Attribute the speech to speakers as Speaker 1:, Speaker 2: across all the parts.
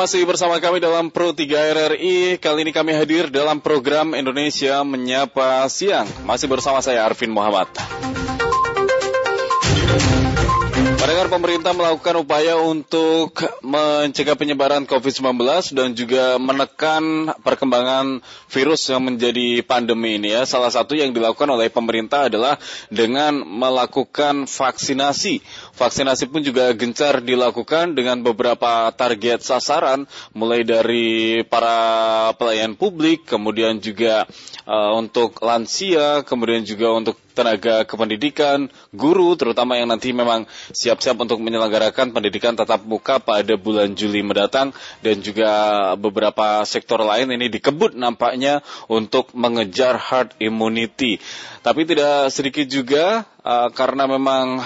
Speaker 1: masih bersama kami dalam Pro 3 RRI. Kali ini kami hadir dalam program Indonesia Menyapa Siang. Masih bersama saya Arvin Muhammad. Pemerintah melakukan upaya untuk mencegah penyebaran COVID-19 dan juga menekan perkembangan virus yang menjadi pandemi ini ya. Salah satu yang dilakukan oleh pemerintah adalah dengan melakukan vaksinasi. Vaksinasi pun juga gencar dilakukan dengan beberapa target sasaran mulai dari para pelayan publik, kemudian juga uh, untuk lansia, kemudian juga untuk tenaga kependidikan, guru terutama yang nanti memang siap-siap untuk menyelenggarakan pendidikan tatap muka pada bulan Juli mendatang dan juga beberapa sektor lain ini dikebut nampaknya untuk mengejar herd immunity. Tapi tidak sedikit juga uh, karena memang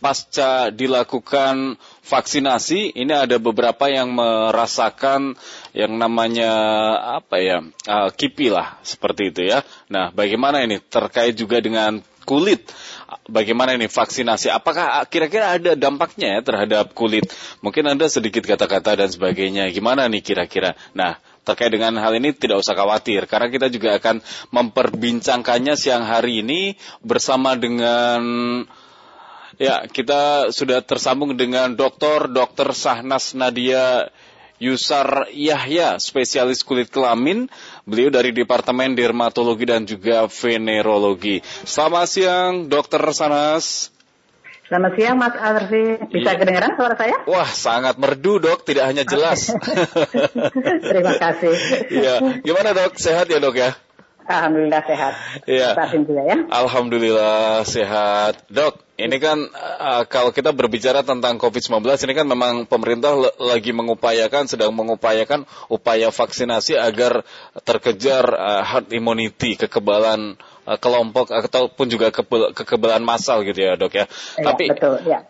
Speaker 1: pasca dilakukan vaksinasi ini ada beberapa yang merasakan yang namanya apa ya uh, kipi lah seperti itu ya. Nah, bagaimana ini terkait juga dengan kulit. Bagaimana ini vaksinasi? Apakah kira-kira ada dampaknya ya terhadap kulit? Mungkin Anda sedikit kata-kata dan sebagainya. Gimana nih kira-kira? Nah, terkait dengan hal ini tidak usah khawatir karena kita juga akan memperbincangkannya siang hari ini bersama dengan ya kita sudah tersambung dengan Dr. Dr. Sahnas Nadia Yusar Yahya, spesialis kulit kelamin. Beliau dari Departemen Dermatologi dan juga Venerologi. Selamat siang, Dokter Sanas.
Speaker 2: Selamat siang Mas Arfi. Bisa ya. kedengaran suara saya?
Speaker 1: Wah, sangat merdu dok, tidak hanya jelas.
Speaker 2: Terima kasih.
Speaker 1: Iya, gimana dok? Sehat ya dok ya?
Speaker 2: Alhamdulillah sehat.
Speaker 1: Iya. ya. Alhamdulillah sehat. Dok, ini kan uh, kalau kita berbicara tentang COVID-19 ini kan memang pemerintah lagi mengupayakan sedang mengupayakan upaya vaksinasi agar terkejar uh, herd immunity kekebalan kelompok ataupun juga kekebalan massal gitu ya, Dok ya.
Speaker 2: ya Tapi betul, ya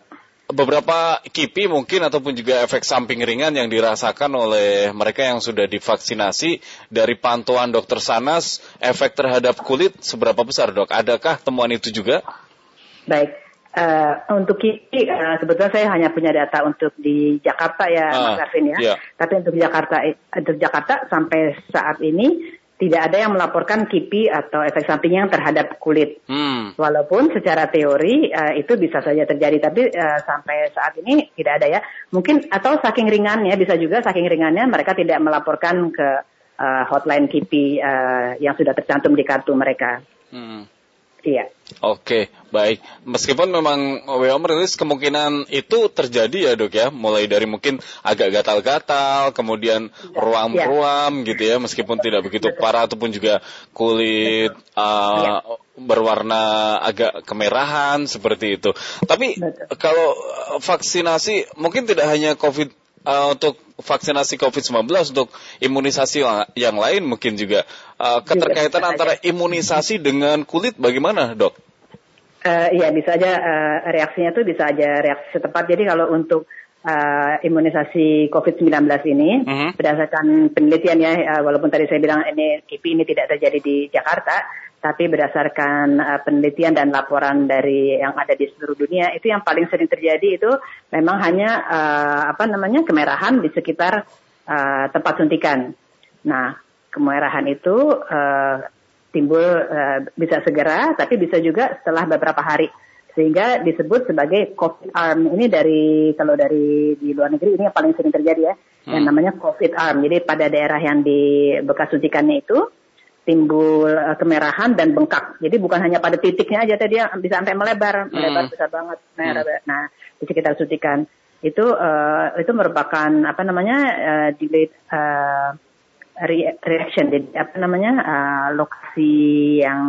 Speaker 1: beberapa kipi mungkin ataupun juga efek samping ringan yang dirasakan oleh mereka yang sudah divaksinasi dari pantauan dokter Sanas efek terhadap kulit seberapa besar dok? Adakah temuan itu juga?
Speaker 2: Baik, uh, untuk kipi uh, sebetulnya saya hanya punya data untuk di Jakarta ya uh, Mas Arvin ya. Yeah. Tapi untuk Jakarta untuk Jakarta sampai saat ini tidak ada yang melaporkan kipi atau efek samping yang terhadap kulit. Hmm. Walaupun secara teori uh, itu bisa saja terjadi, tapi uh, sampai saat ini tidak ada ya. Mungkin atau saking ringannya bisa juga saking ringannya mereka tidak melaporkan ke uh, hotline kipi uh, yang sudah tercantum di kartu mereka. Hmm.
Speaker 1: Iya. Oke, baik. Meskipun memang WHO merilis kemungkinan itu terjadi ya dok ya, mulai dari mungkin agak gatal-gatal, kemudian ruam-ruam ya. gitu ya, meskipun tidak begitu parah ataupun juga kulit uh, ya. berwarna agak kemerahan seperti itu. Tapi Betul. kalau vaksinasi mungkin tidak hanya COVID uh, untuk vaksinasi COVID-19 untuk imunisasi yang lain mungkin juga uh, keterkaitan juga antara imunisasi dengan kulit bagaimana dok?
Speaker 2: Uh, iya bisa aja uh, reaksinya tuh bisa aja reaksi setempat. Jadi kalau untuk uh, imunisasi COVID-19 ini uh -huh. berdasarkan penelitian ya, uh, walaupun tadi saya bilang ini KIPI ini tidak terjadi di Jakarta, tapi berdasarkan uh, penelitian dan laporan dari yang ada di seluruh dunia itu yang paling sering terjadi itu memang hanya uh, apa namanya kemerahan di sekitar uh, tempat suntikan. Nah, kemerahan itu uh, timbul uh, bisa segera tapi bisa juga setelah beberapa hari sehingga disebut sebagai COVID arm ini dari kalau dari di luar negeri ini yang paling sering terjadi ya hmm. yang namanya COVID arm. Jadi pada daerah yang di bekas suntikannya itu timbul uh, kemerahan dan bengkak. Jadi bukan hanya pada titiknya aja tadi yang bisa sampai melebar, hmm. melebar besar banget. Merah. Hmm. Nah, di sekitar suntikan itu uh, itu merupakan apa namanya uh, delayed uh, reaction. Jadi apa namanya uh, lokasi yang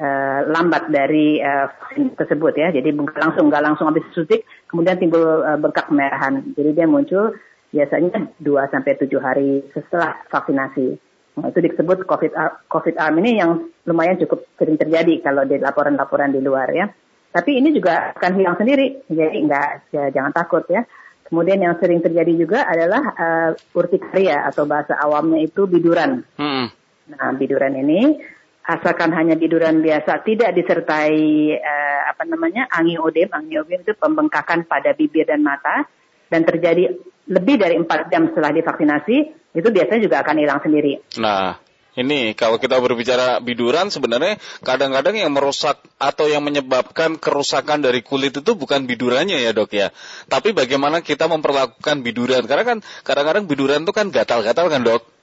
Speaker 2: uh, lambat dari uh, vaksin tersebut ya. Jadi bukan langsung nggak langsung habis suntik, kemudian timbul uh, bengkak kemerahan. Jadi dia muncul biasanya 2 sampai 7 hari setelah vaksinasi. Nah, itu disebut COVID, COVID arm ini yang lumayan cukup sering terjadi kalau di laporan-laporan di luar ya. Tapi ini juga akan hilang sendiri, jadi enggak, ya, jangan takut ya. Kemudian yang sering terjadi juga adalah uh, urtikaria atau bahasa awamnya itu biduran. Hmm. Nah, biduran ini asalkan hanya biduran biasa, tidak disertai uh, apa namanya angiodem. Angiodem itu pembengkakan pada bibir dan mata dan terjadi lebih dari empat jam setelah divaksinasi itu biasanya juga akan hilang sendiri.
Speaker 1: Nah, ini kalau kita berbicara biduran sebenarnya kadang-kadang yang merusak atau yang menyebabkan kerusakan dari kulit itu bukan bidurannya ya dok ya. Tapi bagaimana kita memperlakukan biduran. Karena kan kadang-kadang biduran itu kan gatal-gatal kan dok.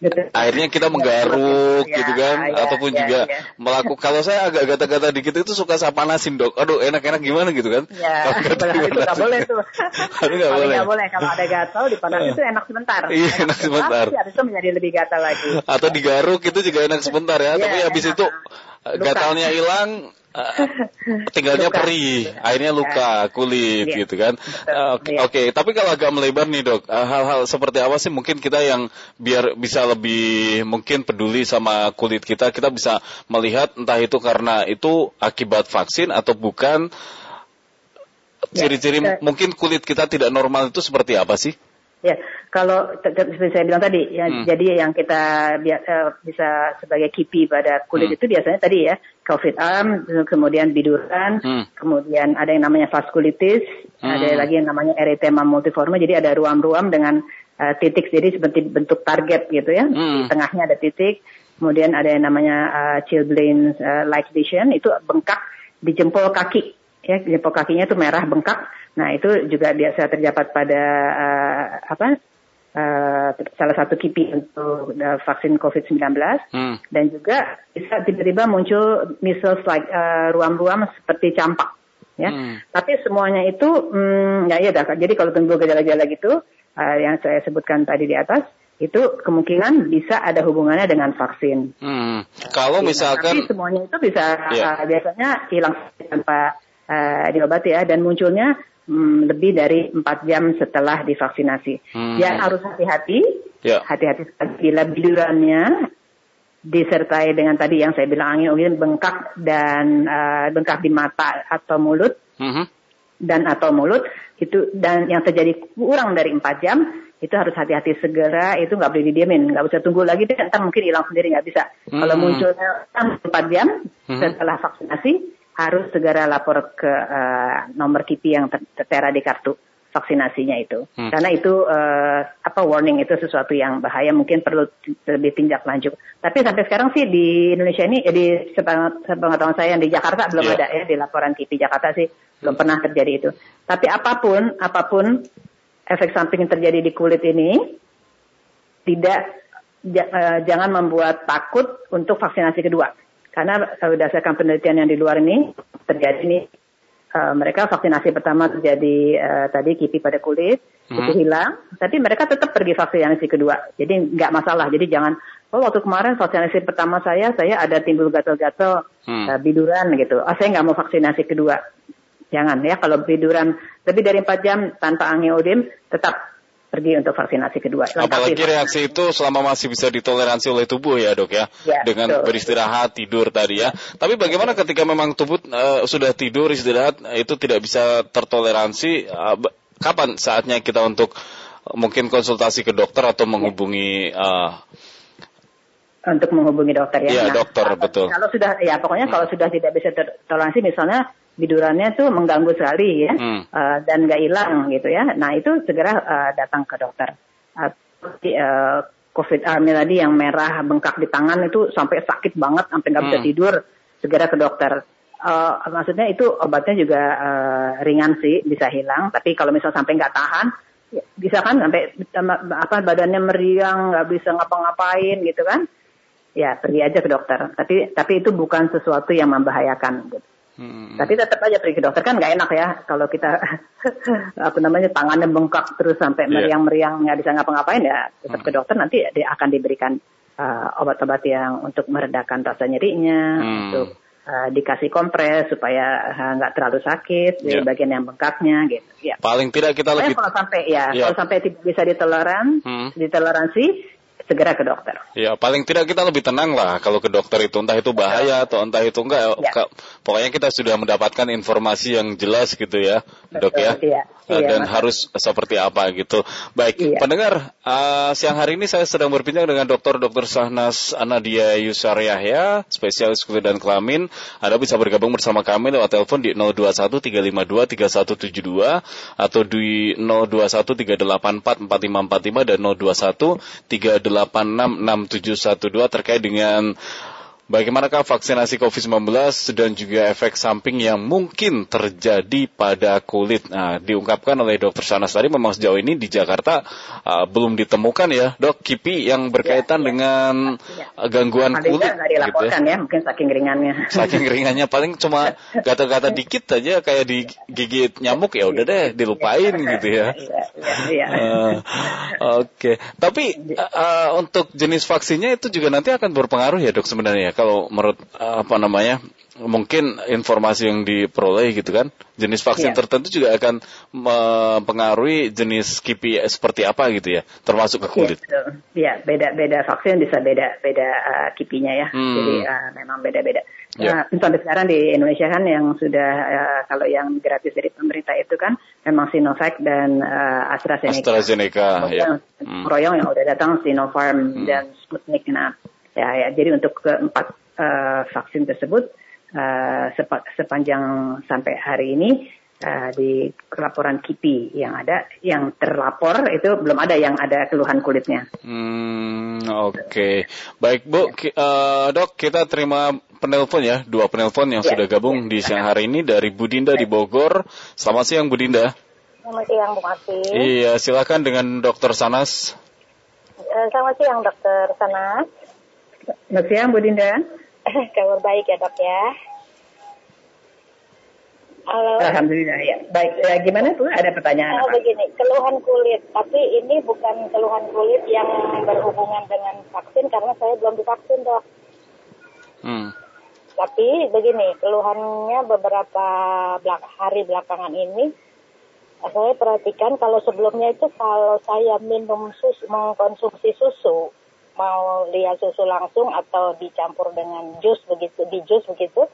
Speaker 1: Betul. akhirnya kita menggaruk ya, gitu kan ya, ataupun ya, juga ya. melakukan kalau saya agak gata-gata dikit itu suka saya panasin dok. Aduh enak-enak gimana gitu kan?
Speaker 2: Ya itu nggak boleh tuh. Itu nggak boleh. nggak boleh. Kalau ada gatal dipanasin itu enak sebentar.
Speaker 1: Iya enak, sebentar.
Speaker 2: habis itu menjadi lebih gatal lagi.
Speaker 1: Atau digaruk itu juga enak sebentar ya, ya tapi habis itu gatalnya hilang Uh, tinggalnya luka. perih, akhirnya luka ya. kulit ya. gitu kan. Oke, uh, okay. tapi kalau agak melebar nih dok, uh, hal-hal seperti apa sih mungkin kita yang biar bisa lebih mungkin peduli sama kulit kita, kita bisa melihat entah itu karena itu akibat vaksin atau bukan. Ya, ciri-ciri ya, mungkin kulit kita tidak normal itu seperti apa sih?
Speaker 2: Ya, kalau seperti saya bilang tadi, ya, hmm. jadi yang kita biasa, bisa sebagai kipi pada kulit hmm. itu biasanya tadi ya, COVID arm, kemudian biduran, hmm. kemudian ada yang namanya vaskulitis, hmm. ada lagi yang namanya erythema multiforme, jadi ada ruam-ruam dengan uh, titik, jadi seperti bentuk target gitu ya, hmm. di tengahnya ada titik, kemudian ada yang namanya uh, chilblain uh, light vision, itu bengkak di jempol kaki, ya jempol kakinya itu merah bengkak Nah itu juga biasa terdapat pada uh, apa uh, salah satu kipi untuk uh, vaksin COVID-19 hmm. dan juga bisa tiba-tiba muncul measles like uh, ruam-ruam seperti campak ya. Hmm. Tapi semuanya itu hmm, ya ya jadi kalau tunggu gejala-gejala gitu uh, yang saya sebutkan tadi di atas itu kemungkinan bisa ada hubungannya dengan vaksin.
Speaker 1: Hmm. Kalau misalkan
Speaker 2: tapi semuanya itu bisa yeah. uh, biasanya hilang tanpa uh, diobati ya dan munculnya hmm, lebih dari empat jam setelah divaksinasi. Hmm. Ya harus hati-hati, yeah. hati-hati bila bidurannya disertai dengan tadi yang saya bilang angin angin bengkak dan uh, bengkak di mata atau mulut mm-hmm. dan atau mulut itu dan yang terjadi kurang dari empat jam itu harus hati-hati segera itu nggak boleh didiamin nggak bisa tunggu lagi deh ntar mungkin hilang sendiri nggak bisa mm-hmm. kalau munculnya empat jam mm-hmm. setelah vaksinasi harus segera lapor ke uh, nomor KIPI yang tertera di kartu vaksinasinya itu. Hmm. Karena itu uh, apa warning itu sesuatu yang bahaya mungkin perlu lebih tindak lanjut. Tapi sampai sekarang sih di Indonesia ini ya di sepengetahuan saya yang di Jakarta belum yeah. ada ya di laporan KIPI Jakarta sih belum pernah terjadi itu. Tapi apa pun apa pun efek samping yang terjadi di kulit ini tidak uh, jangan membuat takut untuk vaksinasi kedua. Karena uh, berdasarkan penelitian yang di luar ini terjadi nih uh, mereka vaksinasi pertama terjadi uh, tadi kipi pada kulit hmm. itu hilang, tapi mereka tetap pergi vaksinasi kedua. Jadi nggak masalah. Jadi jangan oh waktu kemarin vaksinasi pertama saya saya ada timbul gatal-gatal hmm. uh, biduran gitu. Oh saya nggak mau vaksinasi kedua. Jangan ya kalau biduran lebih dari 4 jam tanpa angiodim tetap pergi untuk vaksinasi kedua.
Speaker 1: Lengkapi Apalagi reaksi itu selama masih bisa ditoleransi oleh tubuh ya dok ya, ya dengan betul. beristirahat tidur tadi ya. Tapi bagaimana ketika memang tubuh uh, sudah tidur istirahat itu tidak bisa tertoleransi, uh, kapan saatnya kita untuk mungkin konsultasi ke dokter atau menghubungi uh,
Speaker 2: untuk menghubungi dokter ya.
Speaker 1: Iya, nah, dokter betul.
Speaker 2: Kalau sudah ya pokoknya hmm. kalau sudah tidak bisa tertoleransi misalnya bidurannya tuh mengganggu sekali ya hmm. uh, dan nggak hilang gitu ya. Nah itu segera uh, datang ke dokter. Uh, uh, COVID army tadi yang merah bengkak di tangan itu sampai sakit banget sampai nggak bisa hmm. tidur segera ke dokter. Uh, maksudnya itu obatnya juga uh, ringan sih bisa hilang tapi kalau misal sampai nggak tahan ya, bisa kan sampai apa badannya meriang nggak bisa ngapa-ngapain gitu kan ya pergi aja ke dokter tapi tapi itu bukan sesuatu yang membahayakan gitu. Hmm. Tapi tetap aja pergi ke dokter kan nggak enak ya kalau kita apa namanya tangannya bengkak terus sampai iya. meriang-meriang nggak bisa ngapa-ngapain ya tetap hmm. ke dokter nanti dia akan diberikan uh, obat-obat yang untuk meredakan rasa nyerinya, hmm. untuk uh, dikasih kompres supaya uh, nggak uh, terlalu sakit yeah. di bagian yang bengkaknya gitu.
Speaker 1: Ya. Paling tidak kita lebih
Speaker 2: kalau sampai ya yeah. kalau sampai tidak bisa ditoleran, hmm. ditoleransi segera ke dokter.
Speaker 1: Ya, paling tidak kita lebih tenang lah kalau ke dokter itu entah itu bahaya atau entah itu enggak. Ya. Pokoknya kita sudah mendapatkan informasi yang jelas gitu ya, Betul, dok ya. Iya, iya, dan maka. harus seperti apa gitu. Baik, iya. pendengar, uh, siang hari ini saya sedang berbincang dengan Dokter Dr. Sahnas Anadia Yusar Yahya, spesialis kulit dan kelamin. Anda bisa bergabung bersama kami lewat telepon di 021 352 3172 atau di 021 384 4545 dan 021 3866712 terkait dengan Bagaimanakah vaksinasi COVID-19 dan juga efek samping yang mungkin terjadi pada kulit? Nah, diungkapkan oleh Dr. Sanas tadi memang sejauh ini di Jakarta uh, belum ditemukan ya, dok, kipi yang berkaitan ya, ya. dengan ya. gangguan kulit.
Speaker 2: Nggak dilaporkan gitu ya. ya, mungkin saking ringannya.
Speaker 1: Saking ringannya, paling cuma gata-gata dikit aja kayak digigit nyamuk ya udah deh dilupain ya, gitu ya. Iya, iya. Uh, Oke, okay. tapi uh, untuk jenis vaksinnya itu juga nanti akan berpengaruh ya dok sebenarnya kalau menurut apa namanya mungkin informasi yang diperoleh gitu kan jenis vaksin yeah. tertentu juga akan mempengaruhi jenis KPI seperti apa gitu ya termasuk ke iya, kulit.
Speaker 2: Iya yeah, beda beda vaksin bisa beda beda uh, kipinya ya hmm. jadi uh, memang beda beda. Yeah. Uh, sampai sekarang di Indonesia kan yang sudah uh, kalau yang gratis dari pemerintah itu kan memang Sinovac dan uh, AstraZeneca.
Speaker 1: AstraZeneca ya.
Speaker 2: Hmm. Royong yang udah datang Sinopharm hmm. dan Sputnik. Nah Ya, ya jadi untuk keempat uh, vaksin tersebut uh, sepa, sepanjang sampai hari ini uh, di laporan KIPI yang ada, yang terlapor itu belum ada yang ada keluhan kulitnya.
Speaker 1: Hmm, Oke, okay. baik Bu, ya. uh, dok kita terima penelpon ya, dua penelpon yang ya, sudah gabung ya. di siang hari ini dari Budinda di Bogor. Selamat siang Budinda.
Speaker 3: Selamat siang Bu Martin.
Speaker 1: Iya, silakan dengan Dokter Sanas.
Speaker 3: Selamat siang Dokter Sanas.
Speaker 2: Selamat siang Bu Dinda.
Speaker 3: Kabar baik ya dok ya.
Speaker 2: Halo. Alhamdulillah ya. Baik, ya, gimana tuh? Ada pertanyaan
Speaker 3: nah, apa? Begini, keluhan kulit. Tapi ini bukan keluhan kulit yang berhubungan dengan vaksin karena saya belum divaksin dok. Hmm. Tapi begini, keluhannya beberapa belak hari belakangan ini saya perhatikan kalau sebelumnya itu kalau saya minum susu, mengkonsumsi susu, mau lihat susu langsung atau dicampur dengan jus begitu di jus begitu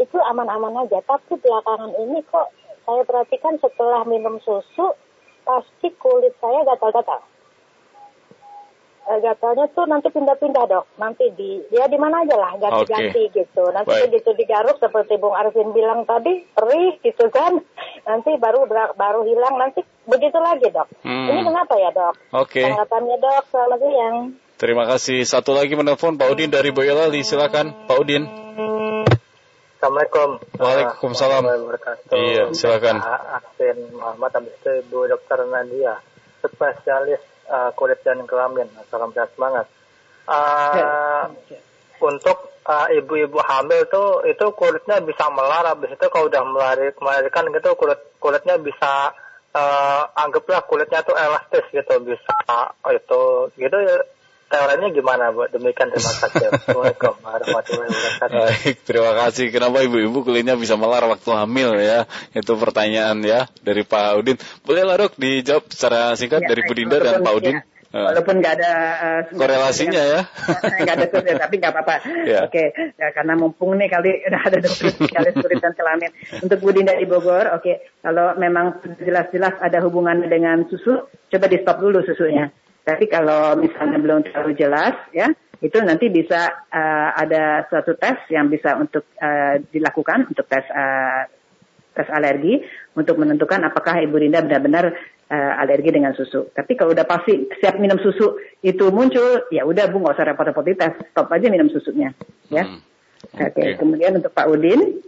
Speaker 3: itu aman-aman aja tapi belakangan ini kok saya perhatikan setelah minum susu pasti kulit saya gatal-gatal eh, gatalnya tuh nanti pindah-pindah dok nanti di ya di mana aja lah ganti-ganti okay. gitu nanti Baik. begitu digaruk seperti Bung Arvin bilang tadi perih gitu kan nanti baru baru hilang nanti begitu lagi dok hmm. ini kenapa ya dok
Speaker 1: okay.
Speaker 3: tanggapannya dok selamat siang
Speaker 1: Terima kasih. Satu lagi menelpon Pak Udin dari Boyolali. Silakan Pak Udin.
Speaker 4: Assalamualaikum.
Speaker 1: Waalaikumsalam. Iya, silakan.
Speaker 4: Aksen Muhammad habis itu Ibu Dokter Nadia, spesialis uh, kulit dan kelamin. Salam sehat semangat. Uh, untuk uh, ibu-ibu hamil tuh itu kulitnya bisa melar habis itu kalau udah melarikan gitu kulit kulitnya bisa uh, anggaplah kulitnya tuh elastis gitu bisa uh, itu gitu ya teorinya gimana Bu? Demikian terima kasih. Assalamualaikum warahmatullahi wabarakatuh.
Speaker 1: Baik, terima kasih. Kenapa ibu-ibu kulitnya bisa melar waktu hamil ya? Itu pertanyaan ya dari Pak Udin. Boleh lah dok dijawab secara singkat ya, dari Bu Dinda dan Pak Udin. Ya.
Speaker 2: Walaupun nggak ada uh,
Speaker 1: korelasinya ya,
Speaker 2: nggak ada survei, tapi nggak apa-apa. Ya. Oke, okay. ya, karena mumpung nih kali udah ada dokter spesialis kulit dan kelamin. Untuk Bu Dinda di Bogor, oke, okay. kalau memang jelas-jelas ada hubungan dengan susu, coba di stop dulu susunya. Tapi kalau misalnya belum terlalu jelas, ya itu nanti bisa uh, ada suatu tes yang bisa untuk uh, dilakukan untuk tes uh, tes alergi untuk menentukan apakah ibu Rinda benar-benar uh, alergi dengan susu. Tapi kalau udah pasti siap minum susu itu muncul, ya udah bu nggak usah repot-repot tes, stop aja minum susunya, ya. Hmm. Oke, okay. okay. kemudian untuk Pak Udin,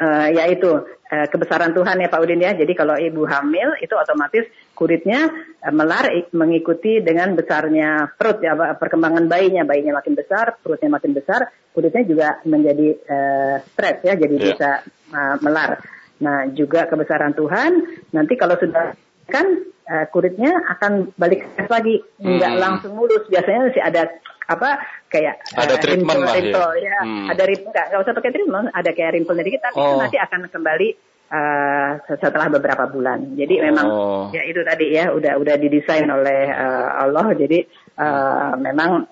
Speaker 2: uh, yaitu uh, kebesaran Tuhan ya Pak Udin ya. Jadi kalau ibu hamil itu otomatis kulitnya uh, melar mengikuti dengan besarnya perut ya perkembangan bayinya. Bayinya makin besar, perutnya makin besar, kulitnya juga menjadi uh, stres ya, jadi yeah. bisa uh, melar. Nah juga kebesaran Tuhan nanti kalau sudah kan uh, kulitnya akan balik lagi, nggak hmm. langsung mulus. Biasanya masih ada apa kayak
Speaker 1: ada uh, treatment
Speaker 2: lah ya. ya. Hmm. Ada rimpel nggak usah pakai treatment, ada kayak rimpel dikit tapi oh. itu nanti akan kembali uh, setelah beberapa bulan. Jadi memang oh. ya itu tadi ya udah udah didesain oleh uh, Allah. Jadi uh, memang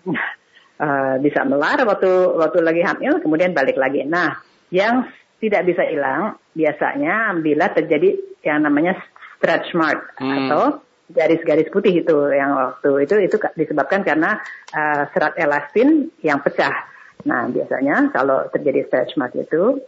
Speaker 2: uh, bisa melar waktu waktu lagi hamil, kemudian balik lagi. Nah, yang tidak bisa hilang biasanya bila terjadi yang namanya stretch mark hmm. atau garis-garis putih itu yang waktu itu itu disebabkan karena uh, serat elastin yang pecah. Nah biasanya kalau terjadi stretch mark itu,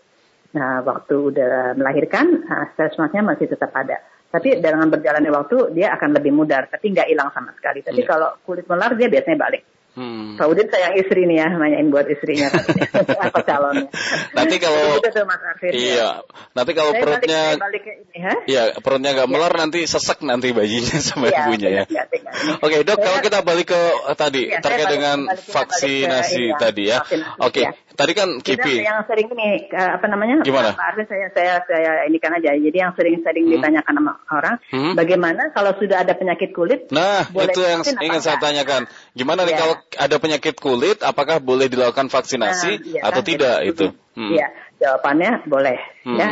Speaker 2: nah waktu udah melahirkan stretch marknya masih tetap ada. Tapi dengan berjalannya waktu dia akan lebih mudah, tapi nggak hilang sama sekali. Tapi yeah. kalau kulit melar dia biasanya balik. Hmm. Pak Udin sayang istri nih ya, nanyain buat istrinya apa calonnya.
Speaker 1: Nanti kalau gitu Mas Arvin, iya, ya. nanti kalau saya perutnya balik, balik ini, ha? Iya, perutnya nggak ya. melar nanti sesek nanti bayinya sama ya, ibunya ya. ya. Oke, Dok, kalau kita balik ke uh, tadi ya, terkait dengan vaksinasi ke, tadi ya. Oke, ya. Tadi kan KIPI.
Speaker 2: Yang sering ini apa namanya?
Speaker 1: Gimana?
Speaker 2: Pak Arvin saya saya saya ini kan aja. Jadi yang sering-sering hmm. ditanyakan sama orang, hmm. bagaimana kalau sudah ada penyakit kulit?
Speaker 1: Nah, itu yang ingin saya tanyakan. Gimana nih kalau ada penyakit kulit, apakah boleh dilakukan vaksinasi nah, iya, atau tidak itu?
Speaker 2: Hmm. Iya, jawabannya boleh. Hmm. Ya.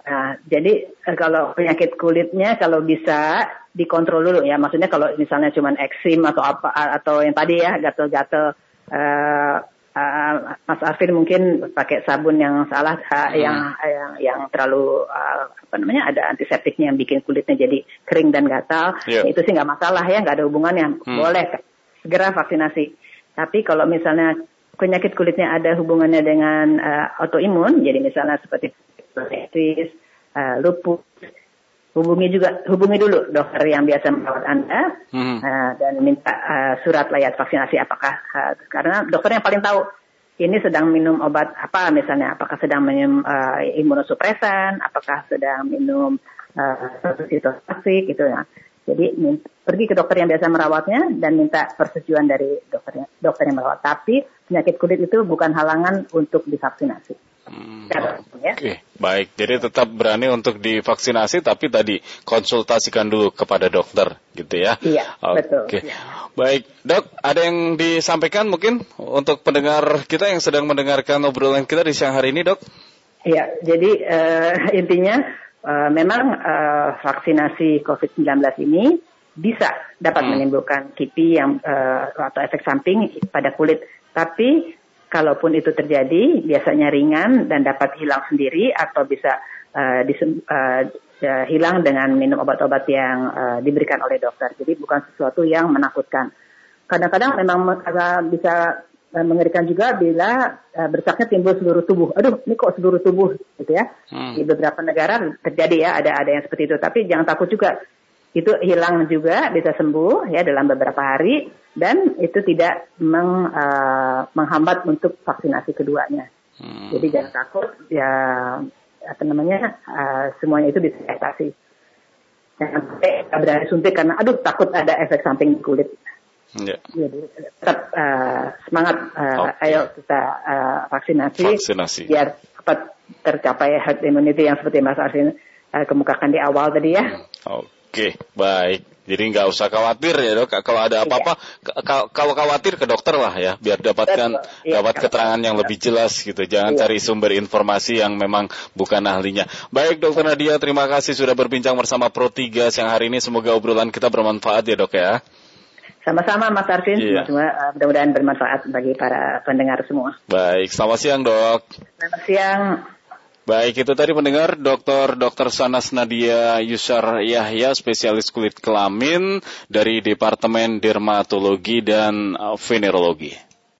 Speaker 2: Nah, jadi eh, kalau penyakit kulitnya kalau bisa dikontrol dulu ya, maksudnya kalau misalnya cuma eksim atau apa atau yang tadi ya gatel-gatel. Uh, uh, Mas Arvin mungkin pakai sabun yang salah uh, hmm. yang yang yang terlalu uh, apa namanya ada antiseptiknya yang bikin kulitnya jadi kering dan gatal yeah. itu sih nggak masalah ya nggak ada hubungannya hmm. boleh segera vaksinasi. Tapi kalau misalnya penyakit kulitnya ada hubungannya dengan uh, autoimun, jadi misalnya seperti psoriasis, uh, lupus, hubungi juga hubungi dulu dokter yang biasa merawat anda hmm. uh, dan minta uh, surat layak vaksinasi apakah uh, karena dokter yang paling tahu ini sedang minum obat apa misalnya apakah sedang minum uh, imunosupresan apakah sedang minum uh, gitu ya jadi pergi ke dokter yang biasa merawatnya dan minta persetujuan dari dokter dokter yang merawat. Tapi penyakit kulit itu bukan halangan untuk divaksinasi. Hmm,
Speaker 1: ya. Oke, okay. baik. Jadi tetap berani untuk divaksinasi, tapi tadi konsultasikan dulu kepada dokter, gitu ya?
Speaker 2: Iya, okay. betul. Oke,
Speaker 1: ya. baik, dok. Ada yang disampaikan mungkin untuk pendengar kita yang sedang mendengarkan obrolan kita di siang hari ini, dok?
Speaker 2: Iya, jadi uh, intinya uh, memang uh, vaksinasi COVID-19 ini bisa dapat hmm. menimbulkan kipi yang uh, atau efek samping pada kulit. Tapi kalaupun itu terjadi, biasanya ringan dan dapat hilang sendiri atau bisa uh, disem, uh, uh, hilang dengan minum obat-obat yang uh, diberikan oleh dokter. Jadi bukan sesuatu yang menakutkan. Kadang-kadang memang bisa mengerikan juga bila uh, bersaknya timbul seluruh tubuh. Aduh, ini kok seluruh tubuh gitu ya. Hmm. Di beberapa negara terjadi ya ada ada yang seperti itu. Tapi jangan takut juga. Itu hilang juga bisa sembuh ya dalam beberapa hari dan itu tidak meng, uh, menghambat untuk vaksinasi keduanya. Hmm. Jadi jangan takut ya apa namanya uh, semuanya itu bisa diatasi. Jangan sampai berani suntik karena aduh takut ada efek samping kulit. Ya. Jadi tetap uh, semangat, uh, okay. ayo kita uh, vaksinasi,
Speaker 1: vaksinasi
Speaker 2: biar cepat tercapai herd immunity yang seperti Mas Arvin uh, kemukakan di awal tadi ya.
Speaker 1: Oke, okay. Baik. Jadi nggak usah khawatir ya dok. Kalau ada apa-apa, iya. kalau khawatir ke dokter lah ya, biar dapatkan iya, dapat keterangan yang lebih jelas gitu. Jangan iya. cari sumber informasi yang memang bukan ahlinya. Baik dokter Nadia, terima kasih sudah berbincang bersama Pro 3 siang hari ini. Semoga obrolan kita bermanfaat ya dok ya.
Speaker 2: Sama-sama Mas Arvin, iya. semua uh, mudah-mudahan bermanfaat bagi para pendengar semua.
Speaker 1: Baik, selamat siang dok.
Speaker 2: Selamat siang.
Speaker 1: Baik, itu tadi pendengar Dr. Dr. Sanas Nadia Yusar Yahya, spesialis kulit kelamin dari Departemen Dermatologi dan Venerologi.